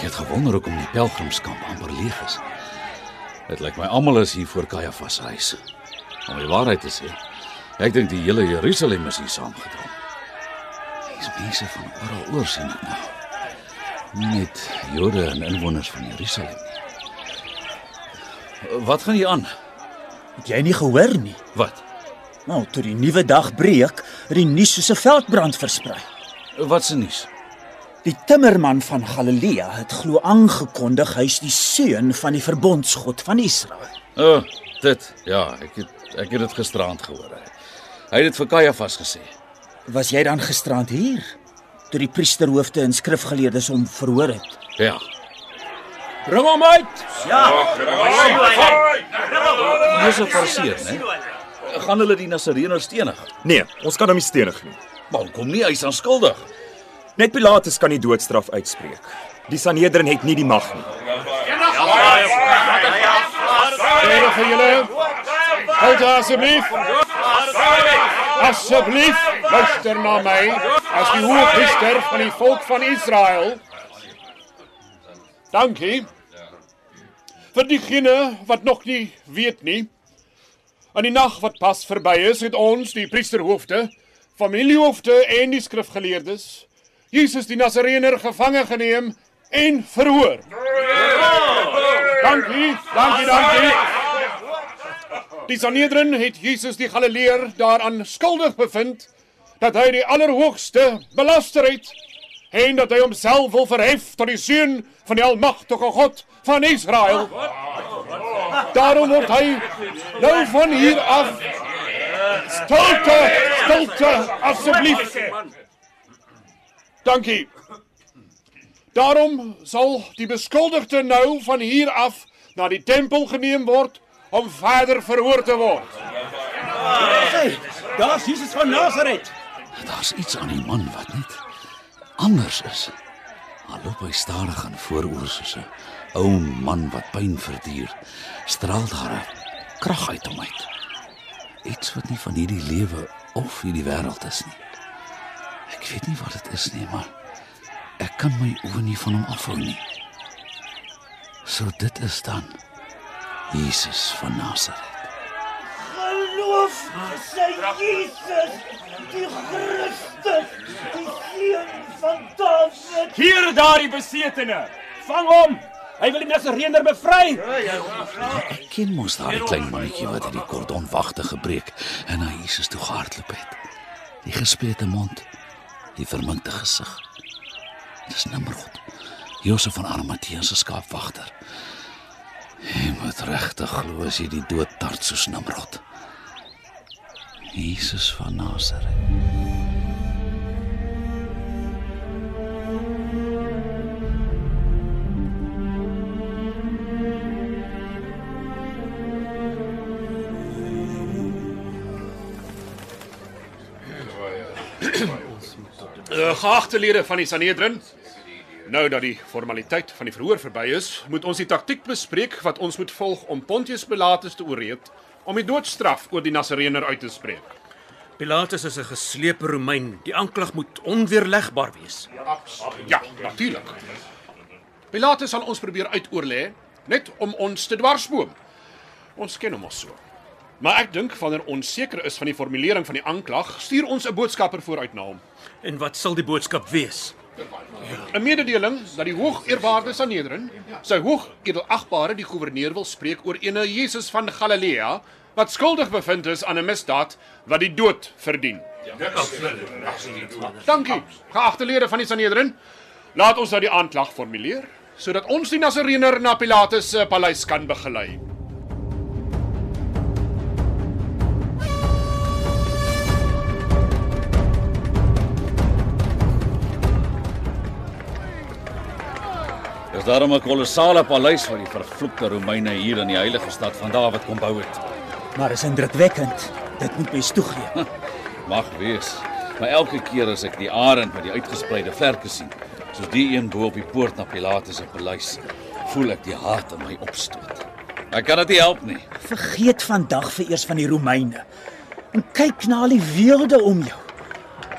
Ek het gewonder hoekom die pelgrimskamp amper leeg is. Dit lyk my almal is hier voor Kajafas se huis. Om die waarheid te sê, ek dink die hele Jerusalem is hier saamgedrom. Dis mense van oral oor sien ek nou. Nie net Jode en inwoners van Jerusalem nie. Wat gaan hier aan? Het jy nie gehoor nie? Wat? Nou, toe die nuwe dag breek, het die nuus soos 'n veldbrand versprei. Wat se nuus? Die timmerman van Galilea het glo aangekondig hy's die seun van die verbondsgod van Israel. O, oh, dit. Ja, ek het ek het dit gisterand gehoor. Hy het dit vir Kajafas gesê. Was jy dan gisterand hier toe die priesterhoofde en skrifgeleerdes hom verhoor het? Ja. Bring hom uit. Dis 'n farseer, né? Gaan hulle die Nasareëner stenig? Nee, ons kan hom nie stenig nie. Maar kom nie hy's aanskuldig. Net Pilatus kan die doodstraf uitspreek. Die Sanhedrin het nie die mag nie. Heren van julle. Houd asseblief. Asseblief, luister na my as die hoofpriester van die volk van Israel. Dankie. Vir diegene wat nog nie weet nie, aan die nag wat pas verby is, het ons, die priesterhoofde, familiehoofde en die skrifgeleerdes, Jesus die Nasareëner gevange geneem en verhoor. Dankie, dankie, dankie. Die Sanhedrin het Jesus die Galileër daaraan skuldig bevind dat hy die Allerhoogste belaster het en dat hy homself wil verhef tot die seun van die Almagtige God van Israel. Daarom word hy nou van hier af stilte, stilte asseblief. Dankie. Daarom sal die beskuldigde nou van hier af na die tempel geneem word om verder verhoor te word. Hey, daar's Jesus van Nasaret. Daar's iets aan die man wat net anders is. Hy loop hy stadig aan vooroor soos 'n ou man wat pyn verduur. Straal daar 'n krag uit hom uit. Iets wat nie van hierdie lewe of hierdie wêreld is nie. Ek weet nie wat dit is nie, maar ek kan my oë nie van hom afhou nie. So dit is dan Jesus van Nasaret. Geloof sy Jesus, die Christus, die seun van Dawid. Hier daardie besetene. Vang hom. Hy wil die Nasareëner bevry. Ek ken mos daai klein mannetjie wat hierdie kordon wagte gebreek en na Jesus toe gehardloop het. Die gesplete mond, die verminkte gesig. Dis Nimrod. Josef van Arimatea se skaapwagter. Jy moet regtig glo as jy die dood tart soos Nimrod. Jesus van Nasaret. Uh, geagte lede van die Sanhedrin. Nou dat die formaliteit van die verhoor verby is, moet ons die taktik bespreek wat ons moet volg om Pontius Pilatus te ooreed om die doodstraf oor die Nasareëner uit te spreek. Pilatus is 'n geslepe Romein. Die aanklag moet onweerlegbaar wees. Ja, natuurlik. Pilatus sal ons probeer uitoorlê net om ons te dwarsboom. Ons ken hom mos so. Maar ek dink wanneer ons seker is van die formulering van die aanklag, stuur ons 'n boodskapper vooruit na hom. En wat sal die boodskap wees? 'n Mededeling dat die hoogeerwaarde Sanhedrin, sy hoogedelagbare die goewerneur wil spreek oor ene Jesus van Galilea wat skuldig bevind is aan 'n misdaad wat die dood verdien. Dankie, geagte lede van die Sanhedrin. Laat ons nou die aanklag formuleer sodat ons die Nasareëner na Pilatus se paleis kan begelei. Dis daarom 'n kolossale paleis wat die vervloekte Romeine hier in die heilige stad van Dawid kom bou het. Maar is indrukwekkend. Dit moet mens toegee. Mag wees. Maar elke keer as ek die arend met die uitgespreide vlerke sien, soos die een bo op die poort na Pilatus se paleis, voel ek die haat in my opstoot. Ek kan dit nie help nie. Vergeet vandag vir eers van die Romeine. En kyk na al die weelde om jou.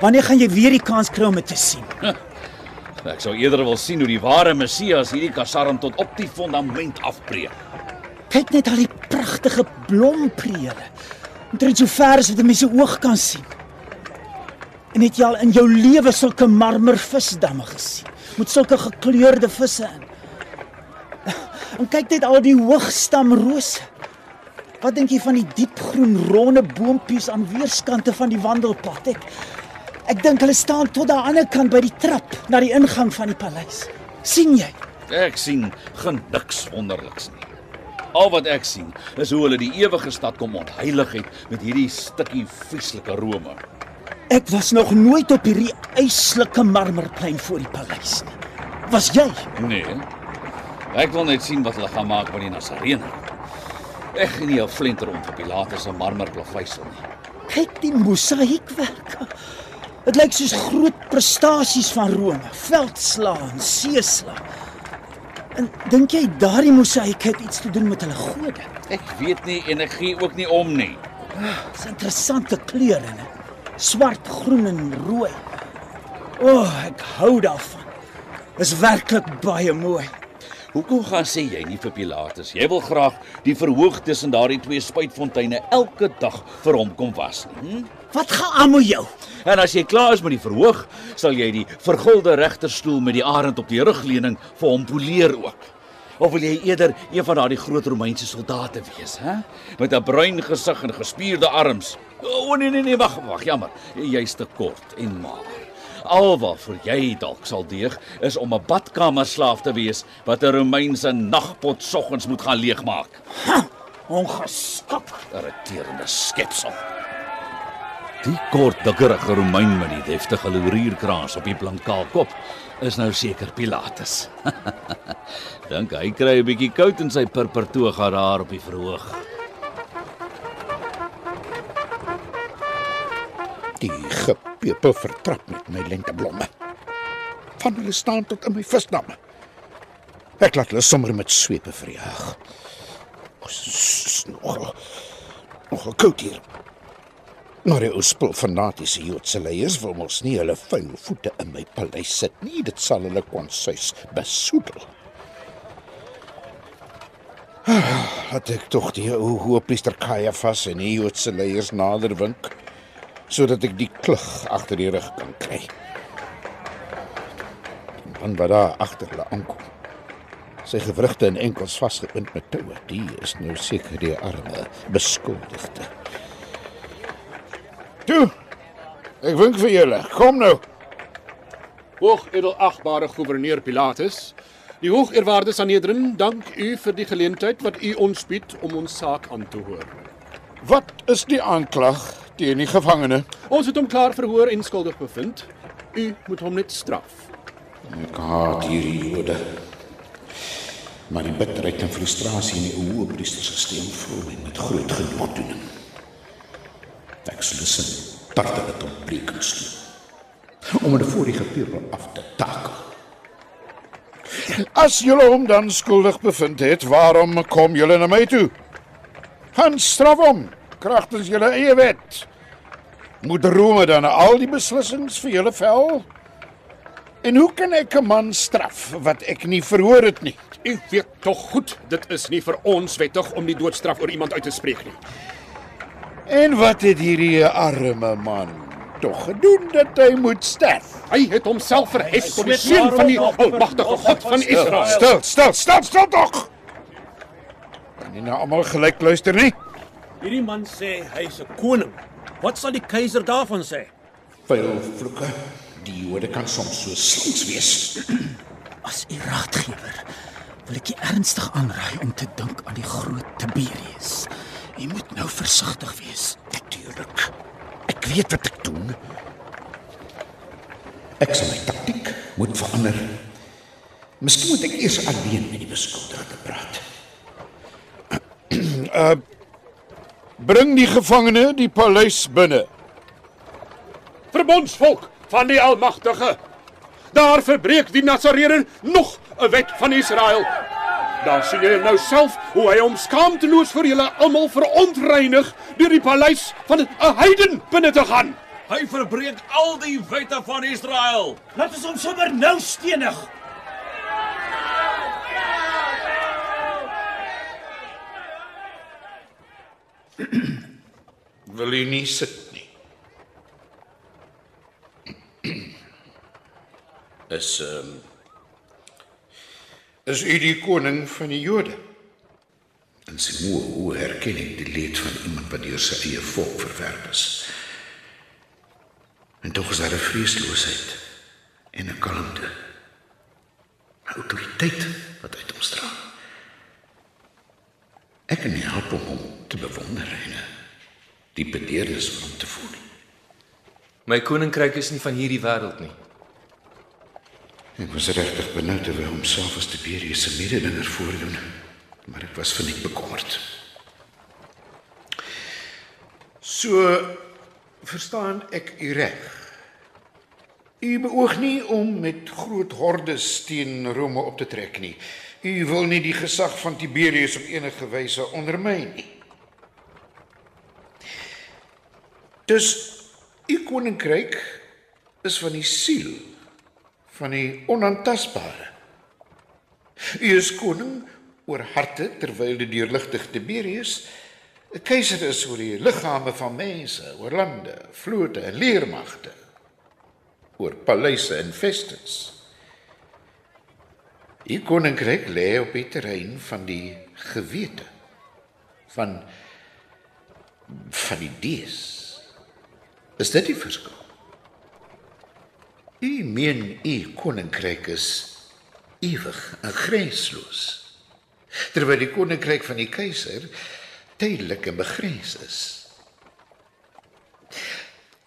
Wanneer gaan jy weer die kans kry om dit te sien? Ek sou eerder wil sien hoe die ware Messias hierdie kasarm tot op die fondament afbreek. Kyk net al die pragtige blomprele. Omtrent so ver as wat 'n mens se oog kan sien. En het jy al in jou lewe sulke marmervisdamme gesien? Met sulke gekleurde visse in. En kyk net al die hoogstamrose. Wat dink jy van die diepgroen ronde boontjies aan weerskante van die wandelpad? Ek ek dink hulle staan tot aan die ander kant by die trap na die ingang van die paleis. sien jy? Ek sien geen niks wonderliks nie. Al wat ek sien is hoe hulle die ewige stad kom ontheilig het met hierdie stukkie vieslike rome. Ek was nog nooit op hierdie yslike marmerplein voor die paleis nie. Was jy? Nee. Ek wil net sien wat hulle gaan maak met die Nasarene. Ek gee nie 'n flenter om vir Pilatus se marmerplaveisel nie. Kyk die mosaïekwerke. Dit lyk soos groot prestasies van Rome, veldslaan, seesla. En dink jy daardie mosaïek het iets te doen met hulle gode? Ek weet nie en ek gee ook nie om nie. Dis interessante kleure, né? Swart, groen en rooi. O, oh, ek hou daarvan. Is werklik baie mooi. Hoekom gaan sê jy nie vir Pilatus? Jy wil graag die verhoog tussen daardie twee spuitfonteine elke dag vir hom kom was nie. Hm? Wat gaan aan met jou? En as jy klaar is met die verhoog, sal jy die vergulde regterstoel met die arend op die rugleuning vir hom poleer ook. Of wil jy eerder een van daardie groot Romeinse soldate wees, hè? Met 'n bruin gesig en gespierde arms. O oh, nee nee nee, wag, wag, jammer. Jy's te kort en maar. Alwaarvoor jy dalk sal deeg is om 'n badkamerslaaf te wees wat 'n Romeinse nagpot soggens moet gaan leegmaak. Ongeskik. Irriterende skepsel. Die kort dikkerige Romein met die deftige laurierkraans op die blankaal kop is nou seker Pilatus. Dink hy kry 'n bietjie koud in sy purper toga daar op die verhoog. Die gepepe vertrap met my lenteblomme. Van hulle staan tot in my visdamme. Ek laat hulle sommer met swepe verjaag. Ons nog nog koud hier. Maar die ou spul fanatiese Joodse leiers wil mos nie hulle vuil voete in my paleis sit nie. Dit sal hulle konsuis besoedel. Het ek tog die ou hoofpriester Caiaphas en die Joodse leiers nader wink sodat ek die klug agter die rug kan kry. Die man wat daar agter hulle aankom. Sy gewrigte en enkels vasgebind met toue. Die is nou seker die arme beskuldigde. Toe. Ek wink vir julle. Kom nou. Hoogedelagbare goewerneur Pilatus, die hoogeerwaarde Sanhedrin, dank u vir die geleentheid wat u ons bied om ons saak aan te hoor. Wat is die aanklag teen die gevangene? Ons het hom klaar verhoor en skuldig bevind. U moet hom net straf. Ek haat hierdie Jode. Maar die bitterheid en frustrasie in die hoë priestersisteem vul my met groot genoegdoening. Ek sal sin tarte dit op prekens doen. Om hulle voor die gepeupel af te takel. As julle hom dan skuldig bevind het, waarom kom julle na my toe? Gaan straf hom kragtens julle eie wet. Moet Rome dan al die beslissings vir julle vel? En hoe kan ek 'n man straf wat ek nie verhoor het nie? U weet tog goed, dit is nie vir ons wettig om die doodstraf oor iemand uit te spreek nie. En wat het hierdie arme man tog gedoen dat hy moet sterf? Hy het homself verhef tot die seun van die almagtige God van Israel. Stil, stil, stil, stil tog. Kan nie nou almal gelyk luister nie? Hierdie man sê hy's 'n koning. Wat sal die keiser daarvan sê? Veel vloeke. Die Jode kan soms so slinks wees. As u raadgewer wil ek u ernstig aanraai om te dink aan die groot Tiberius. U moet nou versigtig wees. Natuurlik. Ek weet wat ek doen. Ek sal my taktiek moet verander. Miskien moet ek eers alleen met die beskuldigde praat. Bring die gevangene die paleis binne. Verbondsvolk van die Almagtige. Daar verbreek die Nasareërs nog 'n wet van Israel. Daar sien julle nou self hoe hy hom skaamteloos vir julle almal verontreinig deur die paleis van 'n heiden binne te gaan. Hy verbreek al die wette van Israel. Laat ons hom sommer nou stenig. Wil u nie sit nie? Is ehm um, is u die koning van die Jode? En sy moe hoe herken ek die leed van iemand wat deur sy eie volk verwerp is. En tog is daar 'n vreesloosheid en 'n kalmte. 'n Autoriteit wat uit hom straal. Ek kan nie help om hom te bewonder en 'n diepe deernis vir hom te voel. My koninkryk is nie van hierdie wêreld nie. Ek was regtig benoud oor homself as Tiberius se mededinger voordoen, maar ek was verniet bekommerd. So verstaan ek u reg. U beoog nie om met groot hordes teen Rome op te trek nie. U wil nie die gesag van Tiberius op enige wyse ondermyn nie. Dus u koninkryk is van die siel van die onaantastbare. U is koning oor harte terwyl die deurligtige Tiberius 'n keiser is oor die liggame van mense, oor lande, vlote en leermagte, oor paleise en vestes. U koninkryk lê op die terrein van die gewete van van die dees. Is dit die verskil? U meen u koninkryk is ewig en grensloos. Terwyl die koninkryk van die keiser tydelik en begrens is.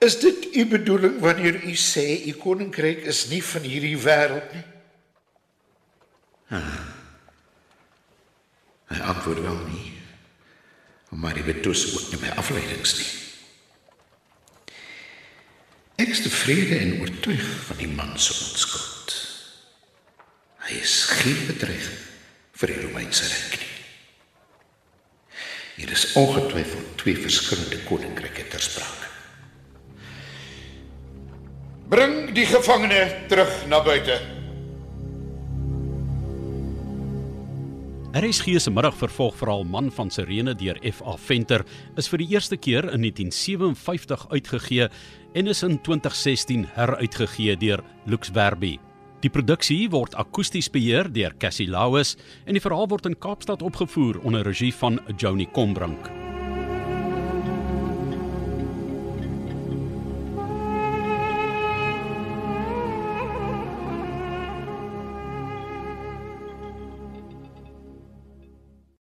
Is dit u bedoeling wanneer u sê u koninkryk is nie van hierdie wêreld nie? Ah. Hy antwoord wel nie. Maar hy betwis ook nie my afleidings nie. Ek is tevrede en oortuig van die man se onskuld. Hy is geen bedreiging vir die Romeinse ryk nie. Hier is ongetwyfeld twee verskillende koninkryke ter sprake. Bring die gevangene terug na buite. RSG se middagvervolgverhaal Man van Sirene deur F.A. Venter is vir die eerste keer in 1957 uitgegee en is in 2016 heruitgegee deur Lux Verbi. Die produksie word akoesties beheer deur Cassie Lauis en die verhaal word in Kaapstad opgevoer onder regie van Joni Combrink.